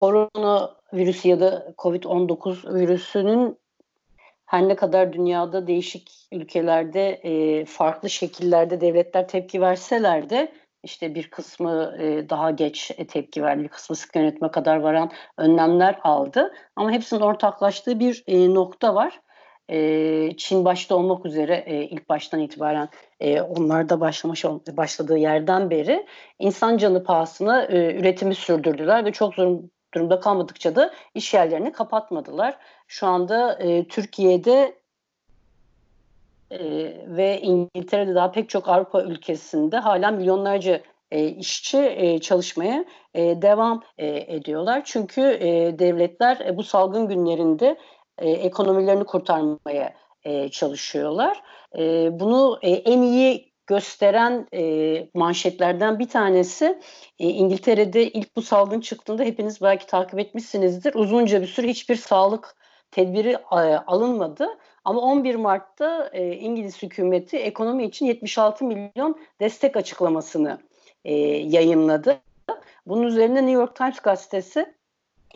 korona virüsü ya da COVID-19 virüsünün her ne kadar dünyada değişik ülkelerde e, farklı şekillerde devletler tepki verseler de işte bir kısmı e, daha geç tepki verdi, bir kısmı sık yönetme kadar varan önlemler aldı. Ama hepsinin ortaklaştığı bir e, nokta var. E, Çin başta olmak üzere e, ilk baştan itibaren e, onlar da başlamış başladığı yerden beri insan canı pahasına e, üretimi sürdürdüler ve çok zor durumda kalmadıkça da iş yerlerini kapatmadılar. Şu anda e, Türkiye'de e, ve İngiltere'de daha pek çok Avrupa ülkesinde hala milyonlarca e, işçi e, çalışmaya e, devam e, ediyorlar. Çünkü e, devletler e, bu salgın günlerinde e, ekonomilerini kurtarmaya e, çalışıyorlar. E, bunu e, en iyi gösteren e, manşetlerden bir tanesi e, İngiltere'de ilk bu salgın çıktığında hepiniz belki takip etmişsinizdir. Uzunca bir süre hiçbir sağlık tedbiri e, alınmadı. Ama 11 Mart'ta e, İngiliz hükümeti ekonomi için 76 milyon destek açıklamasını e, yayınladı. Bunun üzerine New York Times gazetesi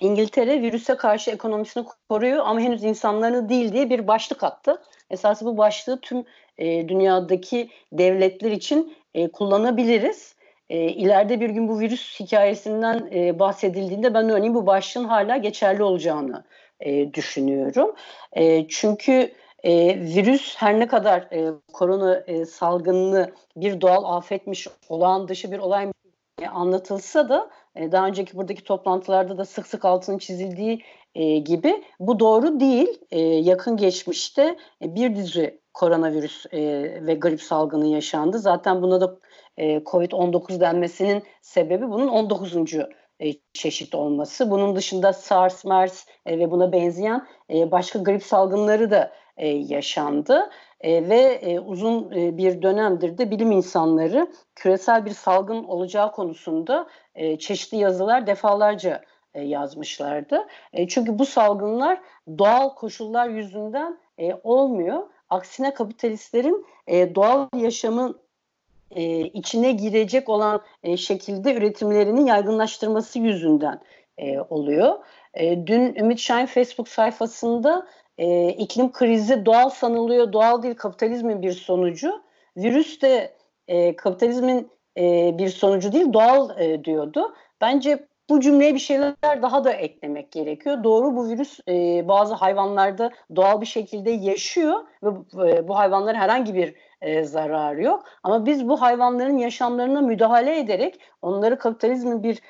İngiltere virüse karşı ekonomisini koruyor ama henüz insanlarını değil diye bir başlık attı. Esası bu başlığı tüm e, dünyadaki devletler için e, kullanabiliriz. E, ileride bir gün bu virüs hikayesinden e, bahsedildiğinde ben örneğin bu başlığın hala geçerli olacağını e, düşünüyorum. E, çünkü e, virüs her ne kadar e, korona e, salgınını bir doğal afetmiş, olağan dışı bir olay e, anlatılsa da e, daha önceki buradaki toplantılarda da sık sık altının çizildiği e, gibi bu doğru değil. E, yakın geçmişte e, bir dizi koronavirüs e, ve grip salgını yaşandı. Zaten buna da e, COVID-19 denmesinin sebebi bunun 19. E, çeşit olması. Bunun dışında SARS, MERS e, ve buna benzeyen e, başka grip salgınları da e, yaşandı. E, ve e, uzun e, bir dönemdir de bilim insanları küresel bir salgın olacağı konusunda e, çeşitli yazılar defalarca e, yazmışlardı. E, çünkü bu salgınlar doğal koşullar yüzünden e, olmuyor. Aksine kapitalistlerin e, doğal yaşamın e, içine girecek olan e, şekilde üretimlerini yaygınlaştırması yüzünden e, oluyor. E, dün Ümit Şahin Facebook sayfasında e, iklim krizi doğal sanılıyor, doğal değil kapitalizmin bir sonucu. Virüs de e, kapitalizmin e, bir sonucu değil, doğal e, diyordu. Bence bu cümleye bir şeyler daha da eklemek gerekiyor. Doğru bu virüs e, bazı hayvanlarda doğal bir şekilde yaşıyor ve e, bu hayvanlara herhangi bir e, zararı yok. Ama biz bu hayvanların yaşamlarına müdahale ederek onları kapitalizmin bir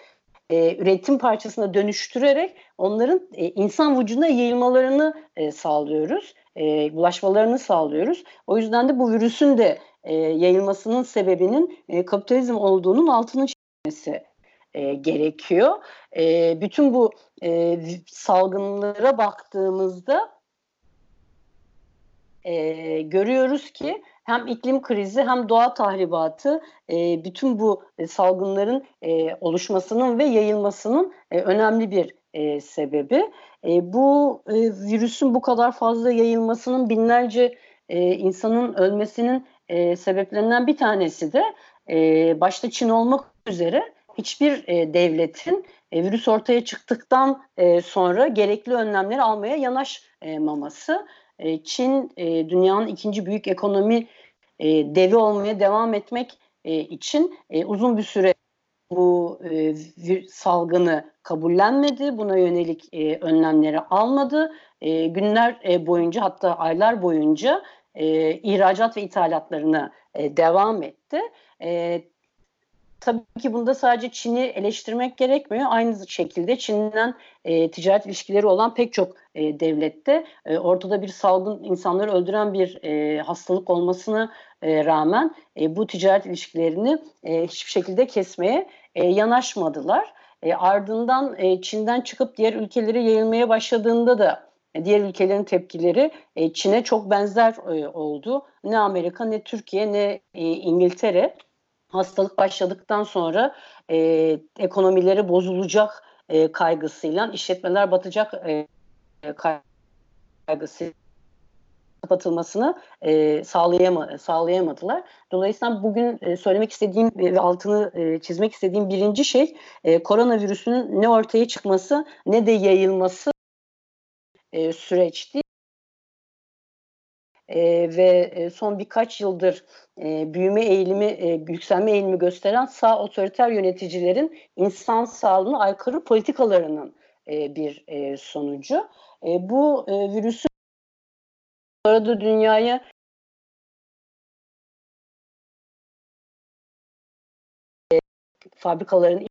e, üretim parçasına dönüştürerek onların e, insan vücuduna yayılmalarını e, sağlıyoruz. E, bulaşmalarını sağlıyoruz. O yüzden de bu virüsün de e, yayılmasının sebebinin e, kapitalizm olduğunun altını çizmesi e, gerekiyor. E, bütün bu e, salgınlara baktığımızda e, görüyoruz ki hem iklim krizi hem doğa tahribatı e, bütün bu e, salgınların e, oluşmasının ve yayılmasının e, önemli bir e, sebebi. E, bu e, virüsün bu kadar fazla yayılmasının binlerce e, insanın ölmesinin e, sebeplerinden bir tanesi de e, başta Çin olmak üzere hiçbir e, devletin e, virüs ortaya çıktıktan e, sonra gerekli önlemleri almaya yanaşmaması. E, Çin e, dünyanın ikinci büyük ekonomi e, devi olmaya devam etmek e, için e, uzun bir süre bu e, salgını kabullenmedi. Buna yönelik e, önlemleri almadı. E, günler e, boyunca hatta aylar boyunca e, ihracat ve ithalatlarına e, devam etti. E, Tabii ki bunda sadece Çin'i eleştirmek gerekmiyor. Aynı şekilde Çin'den e, ticaret ilişkileri olan pek çok e, devlette e, ortada bir salgın insanları öldüren bir e, hastalık olmasına e, rağmen e, bu ticaret ilişkilerini e, hiçbir şekilde kesmeye e, yanaşmadılar. E, ardından e, Çin'den çıkıp diğer ülkelere yayılmaya başladığında da e, diğer ülkelerin tepkileri e, Çin'e çok benzer e, oldu. Ne Amerika ne Türkiye ne İngiltere hastalık başladıktan sonra e, ekonomileri bozulacak e, kaygısıyla, işletmeler batacak e, kaygısıyla kapatılmasını e, sağlayama, sağlayamadılar. Dolayısıyla bugün e, söylemek istediğim ve altını e, çizmek istediğim birinci şey e, koronavirüsünün ne ortaya çıkması ne de yayılması e, süreçti. E, ve son birkaç yıldır e, büyüme eğilimi, e, yükselme eğilimi gösteren sağ otoriter yöneticilerin insan sağlığına aykırı politikalarının e, bir e, sonucu. E, bu e, virüsün arada dünyaya e, fabrikaların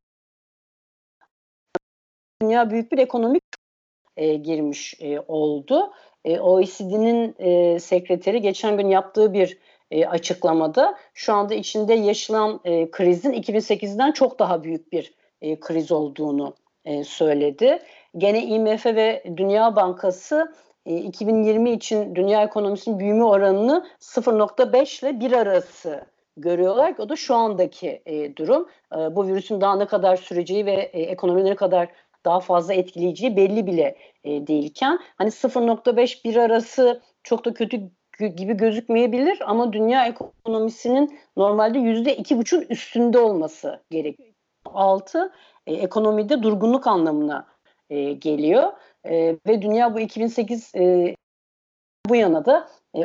dünya büyük bir ekonomik e, girmiş e, oldu. E, OECD'nin e, sekreteri geçen gün yaptığı bir e, açıklamada şu anda içinde yaşanan e, krizin 2008'den çok daha büyük bir e, kriz olduğunu e, söyledi. Gene IMF ve Dünya Bankası e, 2020 için dünya ekonomisinin büyüme oranını 0.5 ile 1 arası görüyorlar o da şu andaki e, durum. E, bu virüsün daha ne kadar süreceği ve e, ekonomileri kadar daha fazla etkileyeceği belli bile e, değilken hani 0.5 1 arası çok da kötü gibi gözükmeyebilir ama dünya ekonomisinin normalde yüzde iki buçuk üstünde olması gerekiyor. Altı e, ekonomide durgunluk anlamına e, geliyor e, ve dünya bu 2008 e, bu yana da e,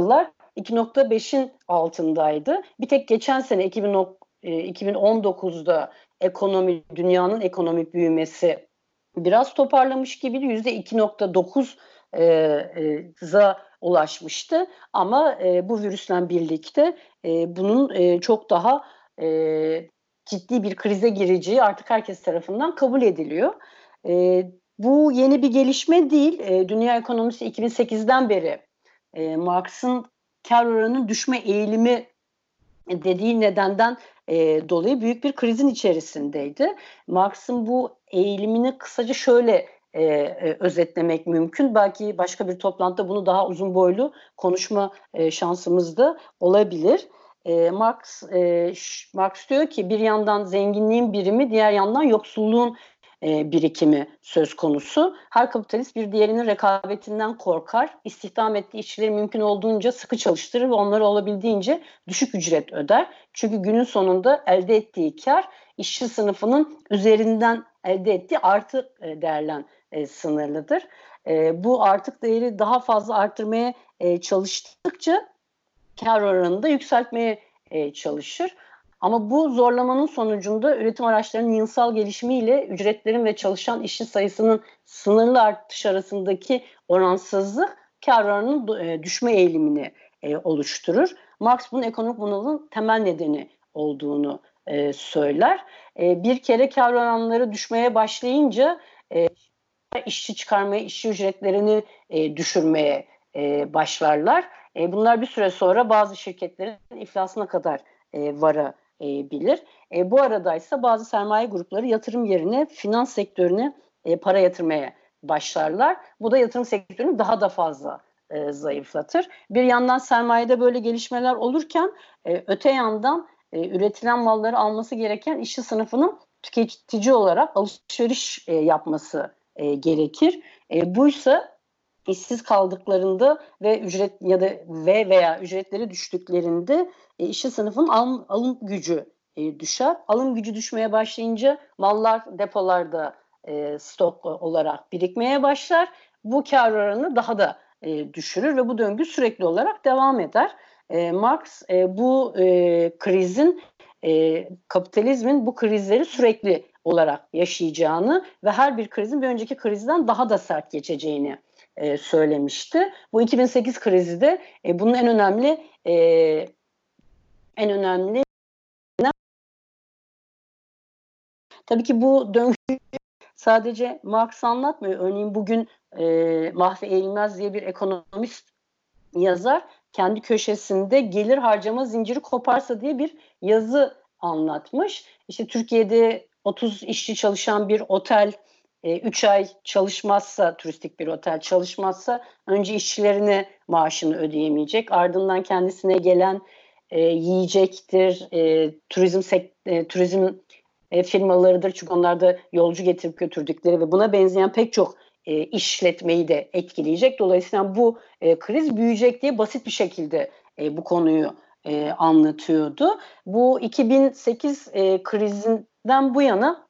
yıllar 2.5'in altındaydı. Bir tek geçen sene 2000, e, 2019'da ekonomi dünyanın ekonomik büyümesi biraz toparlamış gibiydi. Yüzde 2.9 e, e, za ulaşmıştı. Ama e, bu virüsle birlikte e, bunun e, çok daha e, ciddi bir krize gireceği artık herkes tarafından kabul ediliyor. E, bu yeni bir gelişme değil. E, dünya ekonomisi 2008'den beri e, Marx'ın kar oranının düşme eğilimi dediği nedenden e, dolayı büyük bir krizin içerisindeydi. Marx'ın bu eğilimini kısaca şöyle e, e, özetlemek mümkün. Belki başka bir toplantıda bunu daha uzun boylu konuşma e, şansımız da olabilir. E, Marx e, Marx diyor ki bir yandan zenginliğin birimi, diğer yandan yoksulluğun e, birikimi söz konusu. Her kapitalist bir diğerinin rekabetinden korkar. İstihdam ettiği işçileri mümkün olduğunca sıkı çalıştırır ve onları olabildiğince düşük ücret öder. Çünkü günün sonunda elde ettiği kar işçi sınıfının üzerinden elde ettiği artı e, değerlen e, sınırlıdır. Bu artık değeri daha fazla arttırmaya e, çalıştıkça kar oranını da yükseltmeye çalışır. Ama bu zorlamanın sonucunda üretim araçlarının yılsal gelişimiyle ücretlerin ve çalışan işçi sayısının sınırlı artış arasındaki oransızlık kar oranının e, düşme eğilimini e, oluşturur. Marx bunun ekonomik bunalımın temel nedeni olduğunu e, söyler. Bir kere kar oranları düşmeye başlayınca işçi çıkarmaya, işçi ücretlerini düşürmeye başlarlar. Bunlar bir süre sonra bazı şirketlerin iflasına kadar e, varabilir. E, bu arada ise bazı sermaye grupları yatırım yerine finans sektörüne e, para yatırmaya başlarlar. Bu da yatırım sektörünü daha da fazla e, zayıflatır. Bir yandan sermayede böyle gelişmeler olurken e, öte yandan e, üretilen malları alması gereken işçi sınıfının tüketici olarak alışveriş e, yapması e, gerekir. E, buysa işsiz kaldıklarında ve ücret ya da ve veya ücretleri düştüklerinde e, işçi sınıfın alım, alım gücü e, düşer. Alım gücü düşmeye başlayınca mallar depolarda e, stok olarak birikmeye başlar. Bu kar oranı daha da e, düşürür ve bu döngü sürekli olarak devam eder. E, Marx e, bu e, krizin e, kapitalizmin bu krizleri sürekli olarak yaşayacağını ve her bir krizin bir önceki krizden daha da sert geçeceğini e, söylemişti. Bu 2008 krizi de e, bunun en önemli e, en önemli Tabii ki bu döngü sadece Marx anlatmıyor. Örneğin bugün e, Mahve Eğilmez diye bir ekonomist yazar kendi köşesinde gelir harcama zinciri koparsa diye bir yazı anlatmış. İşte Türkiye'de 30 işçi çalışan bir otel 3 e, ay çalışmazsa turistik bir otel çalışmazsa önce işçilerine maaşını ödeyemeyecek. Ardından kendisine gelen e, yiyecektir, e, turizm sek, e, turizm e, firmalarıdır. Çünkü onlar da yolcu getirip götürdükleri ve buna benzeyen pek çok e, işletmeyi de etkileyecek. Dolayısıyla bu e, kriz büyüyecek diye basit bir şekilde e, bu konuyu e, anlatıyordu. Bu 2008 e, krizinden bu yana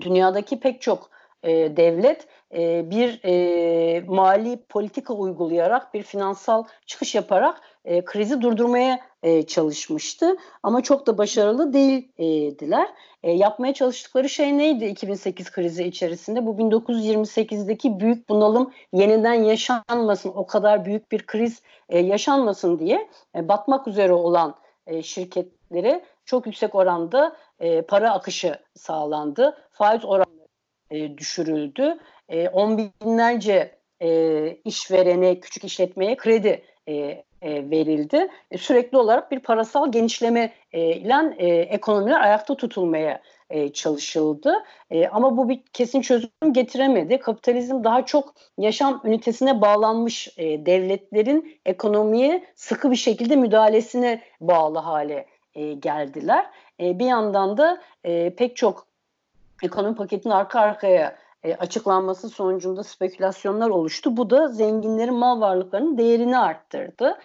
dünyadaki pek çok e, devlet e, bir e, mali politika uygulayarak bir finansal çıkış yaparak e, krizi durdurmaya e, çalışmıştı. Ama çok da başarılı değildiler. E, yapmaya çalıştıkları şey neydi 2008 krizi içerisinde? Bu 1928'deki büyük bunalım yeniden yaşanmasın, o kadar büyük bir kriz e, yaşanmasın diye e, batmak üzere olan e, şirketlere çok yüksek oranda e, para akışı sağlandı. Faiz oranları e, düşürüldü. E, on binlerce e, işverene, küçük işletmeye kredi e, e, verildi. E, sürekli olarak bir parasal genişleme e, ile e, ekonomiler ayakta tutulmaya e, çalışıldı. E, ama bu bir kesin çözüm getiremedi. Kapitalizm daha çok yaşam ünitesine bağlanmış e, devletlerin ekonomiye sıkı bir şekilde müdahalesine bağlı hale e, geldiler. E, bir yandan da e, pek çok ekonomi paketinin arka arkaya e, açıklanması sonucunda spekülasyonlar oluştu. Bu da zenginlerin mal varlıklarının değerini arttırdı.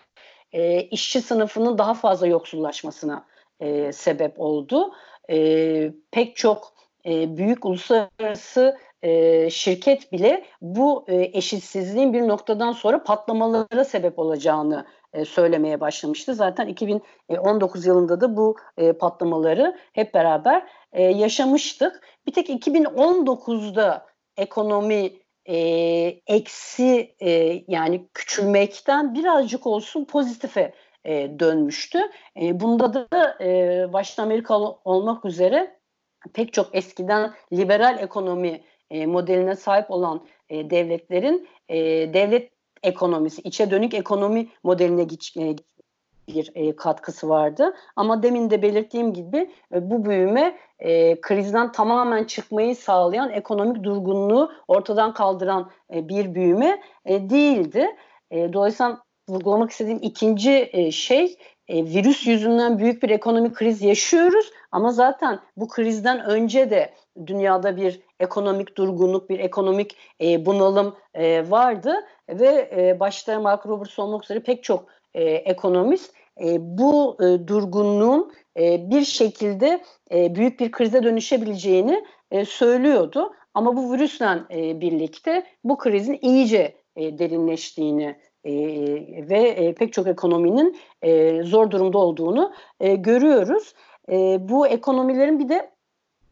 E, işçi sınıfının daha fazla yoksullaşmasına e, sebep oldu. E, pek çok e, büyük uluslararası e, şirket bile bu e, eşitsizliğin bir noktadan sonra patlamalara sebep olacağını e, söylemeye başlamıştı. Zaten 2019 yılında da bu e, patlamaları hep beraber e, yaşamıştık. Bir tek 2019'da ekonomi e, eksi e, yani küçülmekten birazcık olsun pozitife e, dönmüştü. E, bunda da e, başta Amerika olmak üzere pek çok eskiden liberal ekonomi e, modeline sahip olan e, devletlerin e, devlet ekonomisi, içe dönük ekonomi modeline e, bir e, katkısı vardı. Ama demin de belirttiğim gibi e, bu büyüme krizden tamamen çıkmayı sağlayan ekonomik durgunluğu ortadan kaldıran bir büyüme değildi. Dolayısıyla vurgulamak istediğim ikinci şey virüs yüzünden büyük bir ekonomik kriz yaşıyoruz ama zaten bu krizden önce de dünyada bir ekonomik durgunluk, bir ekonomik bunalım vardı ve e, başta Mark Roberts olmak pek çok e, ekonomist e, bu e, durgunluğun e, bir şekilde e, büyük bir krize dönüşebileceğini e, söylüyordu. Ama bu virüsle e, birlikte bu krizin iyice e, derinleştiğini e, ve e, pek çok ekonominin e, zor durumda olduğunu e, görüyoruz. E, bu ekonomilerin bir de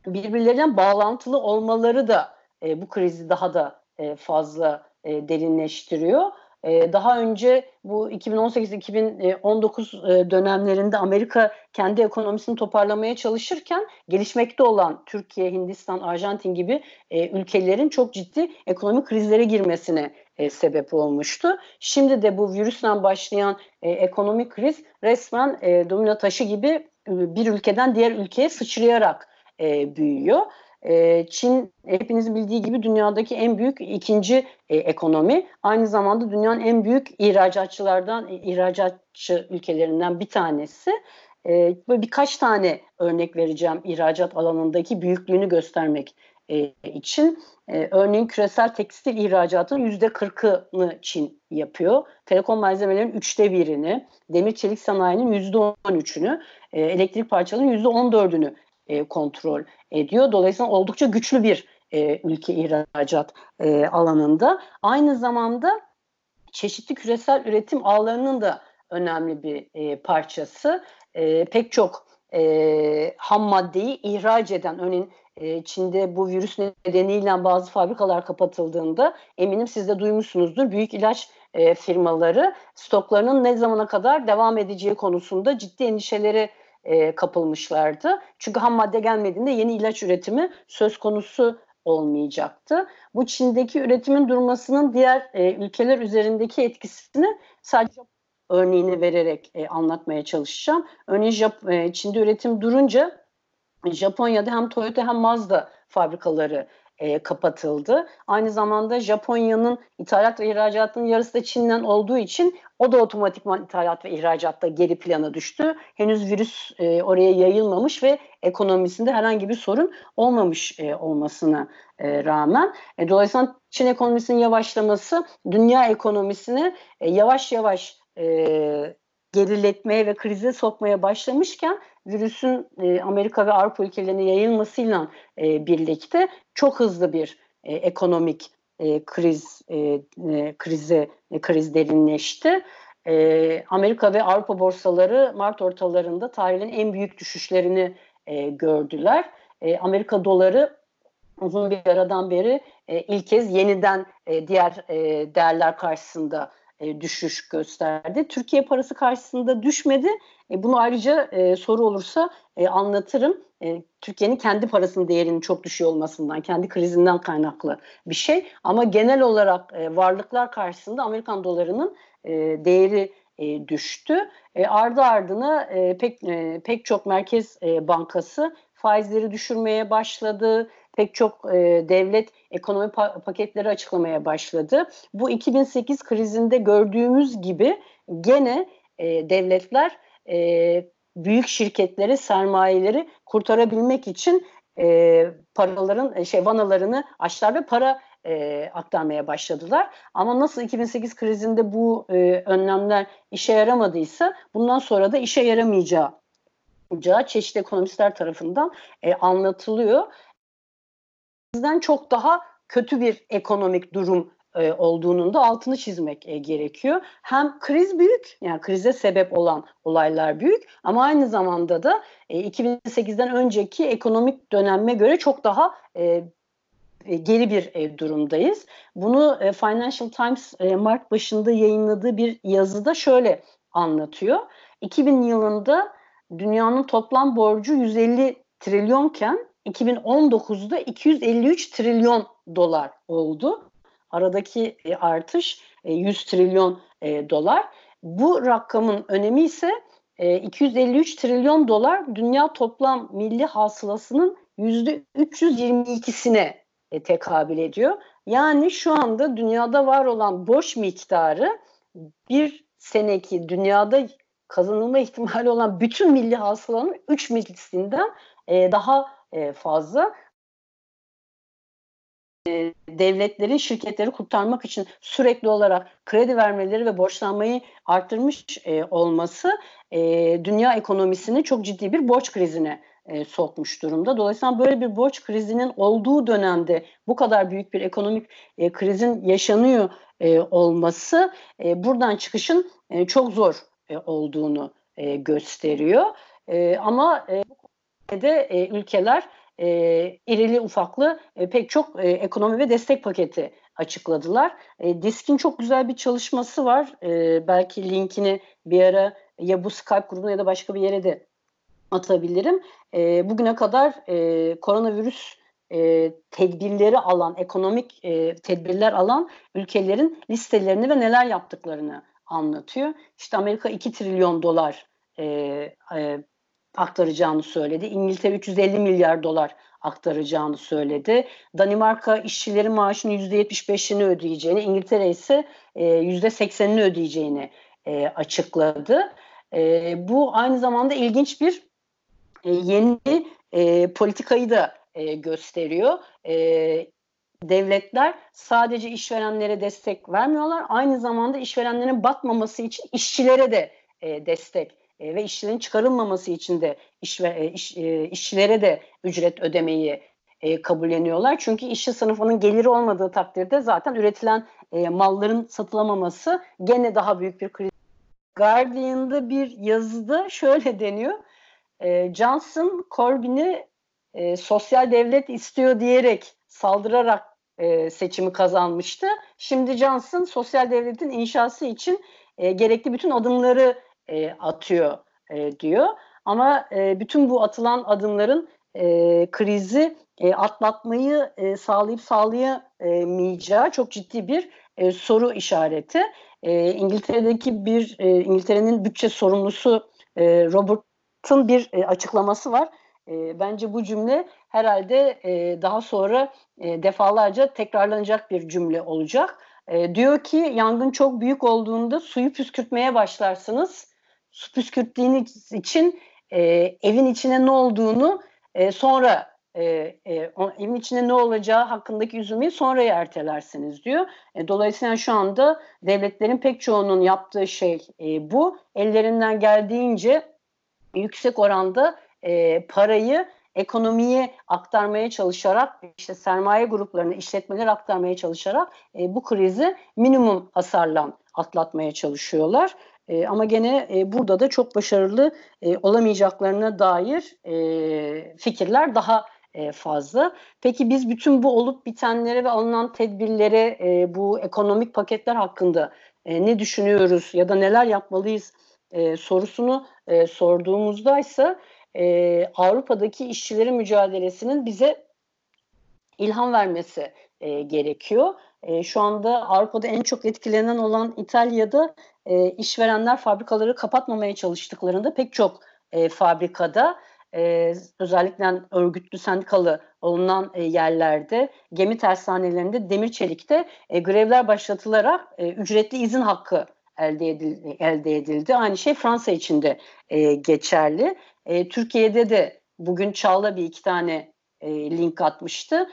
birbirlerinden bağlantılı olmaları da e, bu krizi daha da e, fazla e, derinleştiriyor. E, daha önce bu 2018-2019 e, dönemlerinde Amerika kendi ekonomisini toparlamaya çalışırken gelişmekte olan Türkiye, Hindistan, Arjantin gibi e, ülkelerin çok ciddi ekonomik krizlere girmesine e, sebep olmuştu. Şimdi de bu virüsle başlayan e, ekonomik kriz resmen e, domino taşı gibi e, bir ülkeden diğer ülkeye sıçrayarak e, büyüyor. E, Çin hepinizin bildiği gibi dünyadaki en büyük ikinci e, ekonomi. Aynı zamanda dünyanın en büyük ihracatçılardan, ihracatçı ülkelerinden bir tanesi. E, böyle birkaç tane örnek vereceğim ihracat alanındaki büyüklüğünü göstermek e, için. E, örneğin küresel tekstil ihracatının yüzde kırkını Çin yapıyor. Telekom malzemelerin üçte birini, demir çelik sanayinin yüzde on üçünü, e, elektrik parçalarının yüzde on dördünü e, kontrol ediyor. Dolayısıyla oldukça güçlü bir e, ülke ihracat e, alanında. Aynı zamanda çeşitli küresel üretim ağlarının da önemli bir e, parçası. E, pek çok e, ham maddeyi ihraç eden, örneğin e, Çin'de bu virüs nedeniyle bazı fabrikalar kapatıldığında eminim siz de duymuşsunuzdur. Büyük ilaç e, firmaları stoklarının ne zamana kadar devam edeceği konusunda ciddi endişeleri e, kapılmışlardı. Çünkü ham madde gelmediğinde yeni ilaç üretimi söz konusu olmayacaktı. Bu Çin'deki üretimin durmasının diğer e, ülkeler üzerindeki etkisini sadece örneğini vererek e, anlatmaya çalışacağım. Örneğin Jap e, Çin'de üretim durunca Japonya'da hem Toyota hem Mazda fabrikaları e, kapatıldı. Aynı zamanda Japonya'nın ithalat ve ihracatının yarısı da Çin'den olduğu için o da otomatikman ithalat ve ihracatta geri plana düştü. Henüz virüs e, oraya yayılmamış ve ekonomisinde herhangi bir sorun olmamış e, olmasına e, rağmen. E, dolayısıyla Çin ekonomisinin yavaşlaması dünya ekonomisini e, yavaş yavaş e, geriletmeye ve krize sokmaya başlamışken virüsün e, Amerika ve Avrupa ülkelerine yayılmasıyla e, birlikte çok hızlı bir e, ekonomik e, kriz e, e, e, kriz derinleşti. E, Amerika ve Avrupa borsaları Mart ortalarında tarihin en büyük düşüşlerini e, gördüler. E, Amerika doları uzun bir aradan beri e, ilk kez yeniden e, diğer e, değerler karşısında e, düşüş gösterdi. Türkiye parası karşısında düşmedi. E, bunu ayrıca e, soru olursa e, anlatırım. E, Türkiye'nin kendi parasının değerinin çok düşüyor olmasından, kendi krizinden kaynaklı bir şey. Ama genel olarak e, varlıklar karşısında Amerikan dolarının e, değeri e, düştü. E, ardı ardına e, pek e, pek çok merkez e, bankası faizleri düşürmeye başladı pek çok e, devlet ekonomi pa- paketleri açıklamaya başladı. Bu 2008 krizinde gördüğümüz gibi gene e, devletler e, büyük şirketleri, sermayeleri kurtarabilmek için e, paraların e, şey vanalarını açtılar ve para e, aktarmaya başladılar. Ama nasıl 2008 krizinde bu e, önlemler işe yaramadıysa bundan sonra da işe yaramayacağı çeşitli ekonomistler tarafından e, anlatılıyor bizden çok daha kötü bir ekonomik durum e, olduğunun da altını çizmek e, gerekiyor. Hem kriz büyük, yani krize sebep olan olaylar büyük ama aynı zamanda da e, 2008'den önceki ekonomik döneme göre çok daha e, e geri bir e, durumdayız. Bunu e, Financial Times e, Mart başında yayınladığı bir yazıda şöyle anlatıyor. 2000 yılında dünyanın toplam borcu 150 trilyonken 2019'da 253 trilyon dolar oldu. Aradaki e, artış 100 e, trilyon e, dolar. Bu rakamın önemi ise 253 trilyon dolar dünya toplam milli hasılasının %322'sine tekabül ediyor. Yani şu anda dünyada var olan borç miktarı bir seneki dünyada kazanılma ihtimali olan bütün milli hasılanın 3 mislisinden daha e, fazla. E, devletlerin şirketleri kurtarmak için sürekli olarak kredi vermeleri ve borçlanmayı arttırmış e, olması dünya ekonomisini çok ciddi bir borç krizine sokmuş durumda. Dolayısıyla böyle bir borç krizinin olduğu dönemde bu kadar büyük bir ekonomik krizin yaşanıyor olması buradan çıkışın çok zor olduğunu gösteriyor. Ama e, de e, ülkeler e, irili ufaklı e, pek çok e, ekonomi ve destek paketi açıkladılar. E, Disk'in çok güzel bir çalışması var. E, belki linkini bir ara ya bu Skype grubuna ya da başka bir yere de atabilirim. E, bugüne kadar e, koronavirüs e, tedbirleri alan, ekonomik e, tedbirler alan ülkelerin listelerini ve neler yaptıklarını anlatıyor. İşte Amerika 2 trilyon dolar e, e, aktaracağını söyledi. İngiltere 350 milyar dolar aktaracağını söyledi. Danimarka işçilerin maaşının %75'ini ödeyeceğini, İngiltere ise e, %80'ini ödeyeceğini e, açıkladı. E, bu aynı zamanda ilginç bir e, yeni e, politikayı da e, gösteriyor. E, devletler sadece işverenlere destek vermiyorlar. Aynı zamanda işverenlerin batmaması için işçilere de e, destek e, ve işçilerin çıkarılmaması için de iş e, iş, e, işçilere de ücret ödemeyi e, kabulleniyorlar. Çünkü işçi sınıfının geliri olmadığı takdirde zaten üretilen e, malların satılamaması gene daha büyük bir kriz. Guardian'da bir yazıda şöyle deniyor. E, Johnson Corbyn'i e, sosyal devlet istiyor diyerek saldırarak e, seçimi kazanmıştı. Şimdi Johnson sosyal devletin inşası için e, gerekli bütün adımları e, atıyor e, diyor. Ama e, bütün bu atılan adımların e, krizi e, atlatmayı e, sağlayıp sağlayamayacağı çok ciddi bir e, soru işareti. E, İngiltere'deki bir e, İngiltere'nin bütçe sorumlusu e, Robert'ın bir e, açıklaması var. E, bence bu cümle herhalde e, daha sonra e, defalarca tekrarlanacak bir cümle olacak. E, diyor ki yangın çok büyük olduğunda suyu püskürtmeye başlarsınız. Su püskürttüğünüz için e, evin içine ne olduğunu e, sonra e, e, evin içinde ne olacağı hakkındaki üzülmeyi sonraya ertelersiniz diyor. E, dolayısıyla şu anda devletlerin pek çoğunun yaptığı şey e, bu. Ellerinden geldiğince yüksek oranda e, parayı ekonomiye aktarmaya çalışarak işte sermaye gruplarına işletmeler aktarmaya çalışarak e, bu krizi minimum hasarla atlatmaya çalışıyorlar. E, ama gene e, burada da çok başarılı e, olamayacaklarına dair e, fikirler daha e, fazla. Peki biz bütün bu olup bitenlere ve alınan tedbirlere e, bu ekonomik paketler hakkında e, ne düşünüyoruz ya da neler yapmalıyız e, sorusunu e, sorduğumuzda ise e, Avrupa'daki işçilerin mücadelesinin bize ilham vermesi e, gerekiyor. E, şu anda Avrupa'da en çok etkilenen olan İtalya'da e, işverenler fabrikaları kapatmamaya çalıştıklarında pek çok e, fabrikada e, özellikle örgütlü sendikalı olunan e, yerlerde gemi tersanelerinde demir çelikte e, grevler başlatılarak e, ücretli izin hakkı elde edildi, elde edildi. Aynı şey Fransa için de e, geçerli. E, Türkiye'de de bugün Çağla bir iki tane e, link atmıştı.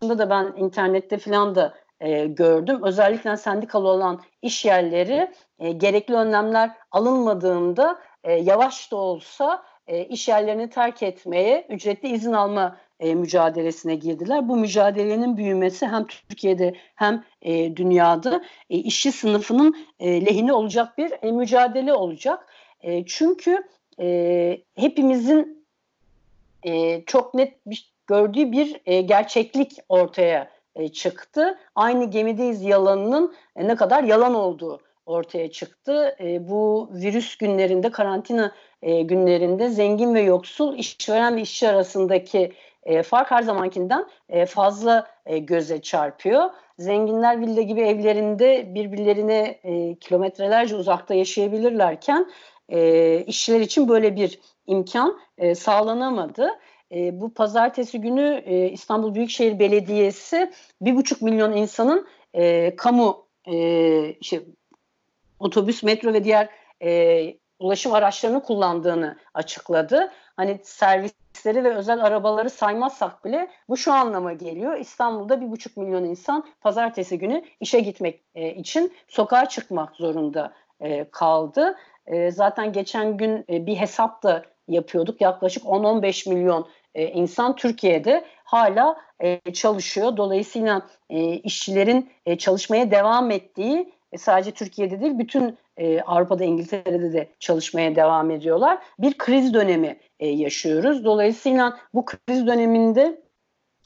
Ama da ben internette falan da e, gördüm. Özellikle sendikalı olan iş yerleri e, gerekli önlemler alınmadığında e, yavaş da olsa e, iş yerlerini terk etmeye, ücretli izin alma e, mücadelesine girdiler. Bu mücadelenin büyümesi hem Türkiye'de hem e, dünyada e, işçi sınıfının e, lehine olacak bir e, mücadele olacak. E, çünkü e, hepimizin e, çok net bir, gördüğü bir e, gerçeklik ortaya e, çıktı. Aynı gemideyiz yalanının e, ne kadar yalan olduğu ortaya çıktı. E, bu virüs günlerinde, karantina günlerinde zengin ve yoksul işveren ve işçi arasındaki fark her zamankinden fazla göze çarpıyor. Zenginler villa gibi evlerinde birbirlerine kilometrelerce uzakta yaşayabilirlerken işçiler için böyle bir imkan e, sağlanamadı. E, bu pazartesi günü e, İstanbul Büyükşehir Belediyesi bir buçuk milyon insanın e, kamu e, şey, otobüs, metro ve diğer e, ulaşım araçlarını kullandığını açıkladı. Hani servisleri ve özel arabaları saymazsak bile bu şu anlama geliyor. İstanbul'da bir buçuk milyon insan pazartesi günü işe gitmek e, için sokağa çıkmak zorunda e, kaldı. E, zaten geçen gün e, bir hesap da yapıyorduk. Yaklaşık 10-15 milyon e, insan Türkiye'de hala e, çalışıyor. Dolayısıyla e, işçilerin e, çalışmaya devam ettiği sadece Türkiye'de değil bütün Avrupa'da İngiltere'de de çalışmaya devam ediyorlar. Bir kriz dönemi yaşıyoruz. Dolayısıyla bu kriz döneminde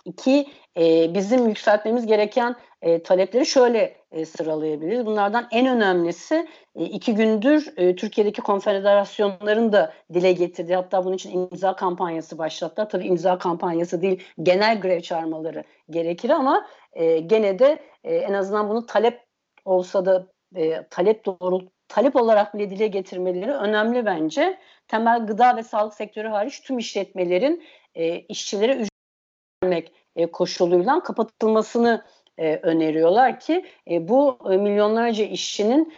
iki e, bizim yükseltmemiz gereken e, talepleri şöyle e, sıralayabiliriz. Bunlardan en önemlisi e, iki gündür e, Türkiye'deki konfederasyonların da dile getirdi. Hatta bunun için imza kampanyası başlattılar. Tabii imza kampanyası değil genel grev çağırmaları gerekir ama e, gene de e, en azından bunu talep olsa da e, talep doğru talep olarak bile dile getirmeleri önemli bence. Temel gıda ve sağlık sektörü hariç tüm işletmelerin e, işçilere ücret vermek e, koşuluyla kapatılmasını e, öneriyorlar ki e, bu milyonlarca işçinin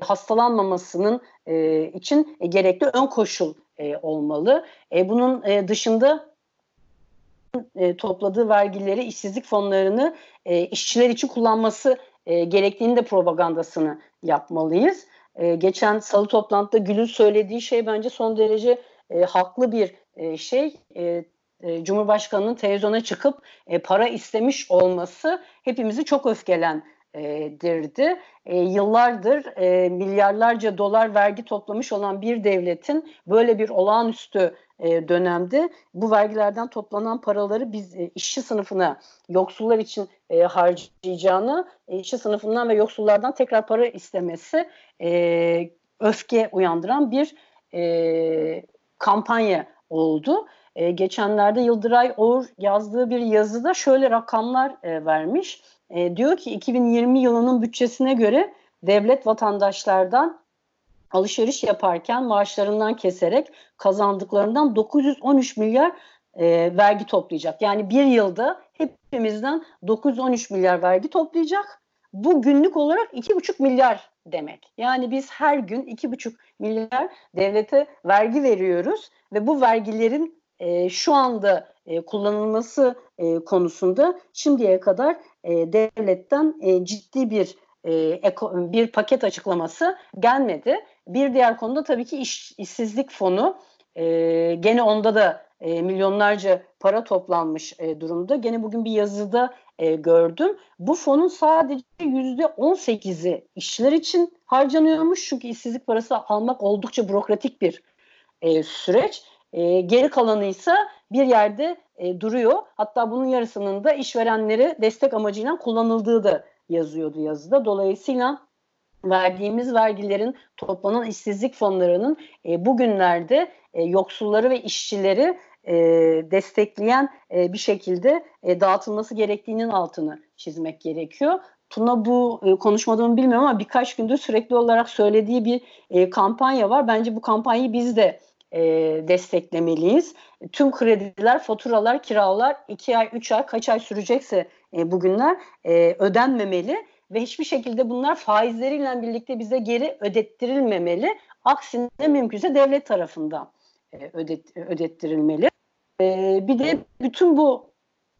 hastalanmamasının için gerekli ön koşul olmalı. Bunun dışında topladığı vergileri, işsizlik fonlarını işçiler için kullanması e, gerektiğini de propagandasını yapmalıyız. Geçen salı toplantıda Gül'ün söylediği şey bence son derece haklı bir şey. E, Cumhurbaşkanı'nın televizyona çıkıp e, para istemiş olması hepimizi çok öfkelendirdi. E, yıllardır e, milyarlarca dolar vergi toplamış olan bir devletin böyle bir olağanüstü dönemde bu vergilerden toplanan paraları biz işçi sınıfına yoksullar için harcayacağını işçi sınıfından ve yoksullardan tekrar para istemesi öfke uyandıran bir e, kampanya oldu. E, geçenlerde Yıldıray Oğur yazdığı bir yazıda şöyle rakamlar e, vermiş. E, diyor ki 2020 yılının bütçesine göre devlet vatandaşlardan alışveriş yaparken maaşlarından keserek kazandıklarından 913 milyar e, vergi toplayacak. Yani bir yılda hepimizden 913 milyar vergi toplayacak. Bu günlük olarak 2,5 milyar demek. Yani biz her gün 2,5 milyar devlete vergi veriyoruz ve bu vergilerin e, şu anda e, kullanılması e, konusunda şimdiye kadar e, devletten e, ciddi bir e, bir paket açıklaması gelmedi. Bir diğer konuda tabii ki iş, işsizlik fonu e, gene onda da e, milyonlarca para toplanmış e, durumda. Gene bugün bir yazıda e, gördüm. Bu fonun sadece yüzde 18'i işçiler için harcanıyormuş. Çünkü işsizlik parası almak oldukça bürokratik bir e, süreç. E, geri kalanı ise bir yerde e, duruyor. Hatta bunun yarısının da işverenlere destek amacıyla kullanıldığı da yazıyordu yazıda. Dolayısıyla verdiğimiz vergilerin toplanan işsizlik fonlarının e, bugünlerde e, yoksulları ve işçileri e, destekleyen e, bir şekilde e, dağıtılması gerektiğinin altını çizmek gerekiyor. Tuna bu e, konuşmadığımı bilmiyorum ama birkaç gündür sürekli olarak söylediği bir e, kampanya var. Bence bu kampanyayı biz de e, desteklemeliyiz. Tüm krediler, faturalar, kiralar 2 ay, 3 ay, kaç ay sürecekse e, bugünler e, ödenmemeli ve hiçbir şekilde bunlar faizleriyle birlikte bize geri ödettirilmemeli. Aksine mümkünse devlet tarafından e, ödet, ödettirilmeli. E, bir de bütün bu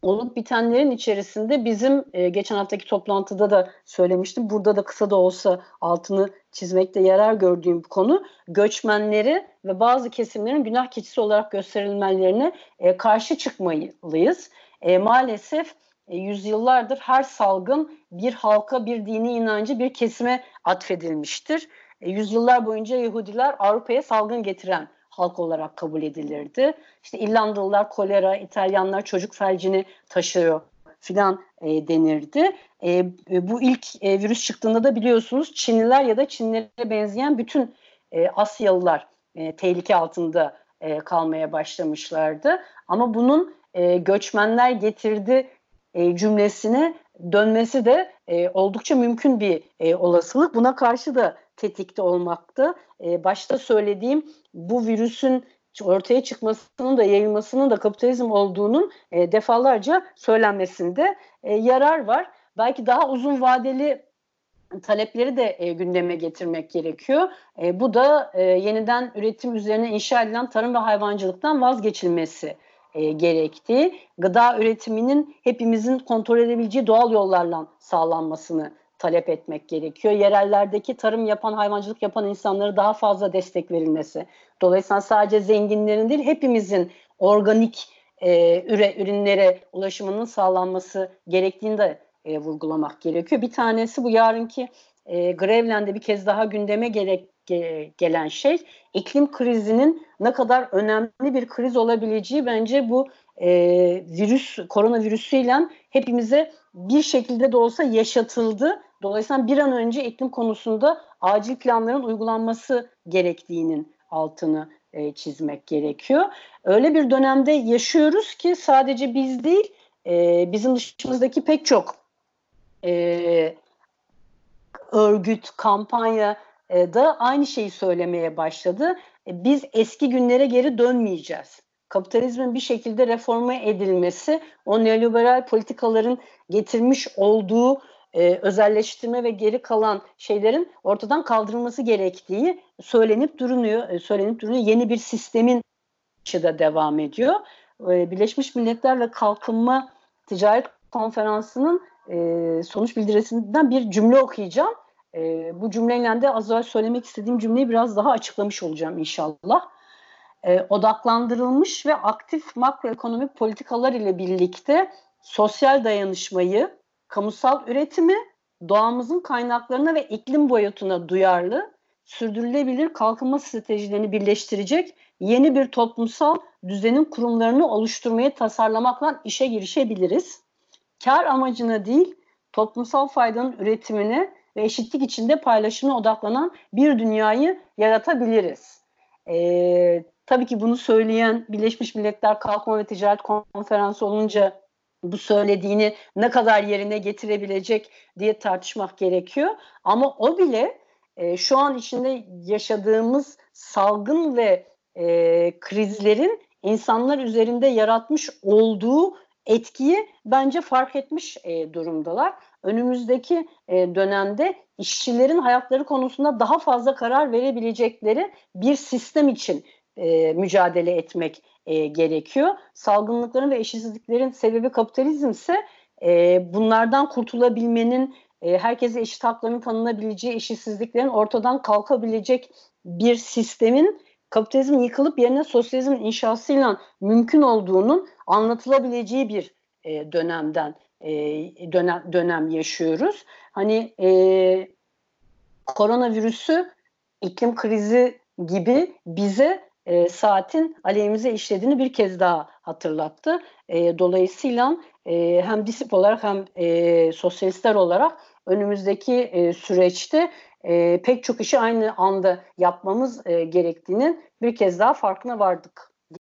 olup bitenlerin içerisinde bizim e, geçen haftaki toplantıda da söylemiştim. Burada da kısa da olsa altını çizmekte yarar gördüğüm konu göçmenleri ve bazı kesimlerin günah keçisi olarak gösterilmelerine e, karşı çıkmalıyız. E, maalesef e, yüzyıllardır her salgın bir halka, bir dini inancı, bir kesime atfedilmiştir. E, yüzyıllar boyunca Yahudiler Avrupa'ya salgın getiren halk olarak kabul edilirdi. İşte İrlandalılar kolera, İtalyanlar çocuk felcini taşıyor filan e, denirdi. E, e, bu ilk e, virüs çıktığında da biliyorsunuz Çinliler ya da Çinlilere benzeyen bütün e, Asyalılar e, tehlike altında e, kalmaya başlamışlardı. Ama bunun e, göçmenler getirdi e, cümlesine dönmesi de e, oldukça mümkün bir e, olasılık. Buna karşı da tetikte olmakta. E, başta söylediğim bu virüsün ortaya çıkmasının da yayılmasının da kapitalizm olduğunun e, defalarca söylenmesinde e, yarar var. Belki daha uzun vadeli talepleri de e, gündeme getirmek gerekiyor. E, bu da e, yeniden üretim üzerine inşa edilen tarım ve hayvancılıktan vazgeçilmesi e, gerektiği, gıda üretiminin hepimizin kontrol edebileceği doğal yollarla sağlanmasını talep etmek gerekiyor. Yerellerdeki tarım yapan, hayvancılık yapan insanlara daha fazla destek verilmesi. Dolayısıyla sadece zenginlerin değil, hepimizin organik e, üre, ürünlere ulaşımının sağlanması gerektiğini de e, vurgulamak gerekiyor. Bir tanesi bu yarınki e, Grevlen'de bir kez daha gündeme gerek ge, gelen şey iklim krizinin ne kadar önemli bir kriz olabileceği bence bu e, virüs koronavirüsüyle hepimize bir şekilde de olsa yaşatıldı. Dolayısıyla bir an önce iklim konusunda acil planların uygulanması gerektiğinin altını e, çizmek gerekiyor. Öyle bir dönemde yaşıyoruz ki sadece biz değil, e, bizim dışımızdaki pek çok e, örgüt, kampanya e, da aynı şeyi söylemeye başladı. E, biz eski günlere geri dönmeyeceğiz. Kapitalizmin bir şekilde reforme edilmesi, o neoliberal politikaların getirmiş olduğu e, özelleştirme ve geri kalan şeylerin ortadan kaldırılması gerektiği söylenip durunuyor. E, söylenip durunuyor. Yeni bir sistemin da devam ediyor. E, Birleşmiş Milletler ve Kalkınma Ticaret Konferansı'nın e, sonuç bildirisinden bir cümle okuyacağım. E, bu cümleyle de az önce söylemek istediğim cümleyi biraz daha açıklamış olacağım inşallah. E, odaklandırılmış ve aktif makroekonomik politikalar ile birlikte sosyal dayanışmayı, kamusal üretimi, doğamızın kaynaklarına ve iklim boyutuna duyarlı, sürdürülebilir kalkınma stratejilerini birleştirecek yeni bir toplumsal düzenin kurumlarını oluşturmaya tasarlamakla işe girişebiliriz. Kar amacına değil, toplumsal faydanın üretimine ve eşitlik içinde paylaşımına odaklanan bir dünyayı yaratabiliriz. Ee, tabii ki bunu söyleyen Birleşmiş Milletler Kalkınma ve Ticaret Konferansı olunca bu söylediğini ne kadar yerine getirebilecek diye tartışmak gerekiyor. Ama o bile e, şu an içinde yaşadığımız salgın ve e, krizlerin insanlar üzerinde yaratmış olduğu etkiyi bence fark etmiş e, durumdalar. Önümüzdeki e, dönemde işçilerin hayatları konusunda daha fazla karar verebilecekleri bir sistem için e, mücadele etmek e, gerekiyor. Salgınlıkların ve eşitsizliklerin sebebi kapitalizm ise e, bunlardan kurtulabilmenin, e, herkese eşit hakların tanınabileceği eşitsizliklerin ortadan kalkabilecek bir sistemin kapitalizm yıkılıp yerine sosyalizmin inşasıyla mümkün olduğunun anlatılabileceği bir e, dönemden e, dönem, dönem yaşıyoruz. Hani e, koronavirüsü iklim krizi gibi bize e, saatin aleyhimize işlediğini bir kez daha hatırlattı. E, dolayısıyla e, hem disip olarak hem e, sosyalistler olarak önümüzdeki e, süreçte e, pek çok işi aynı anda yapmamız e, gerektiğinin bir kez daha farkına vardık.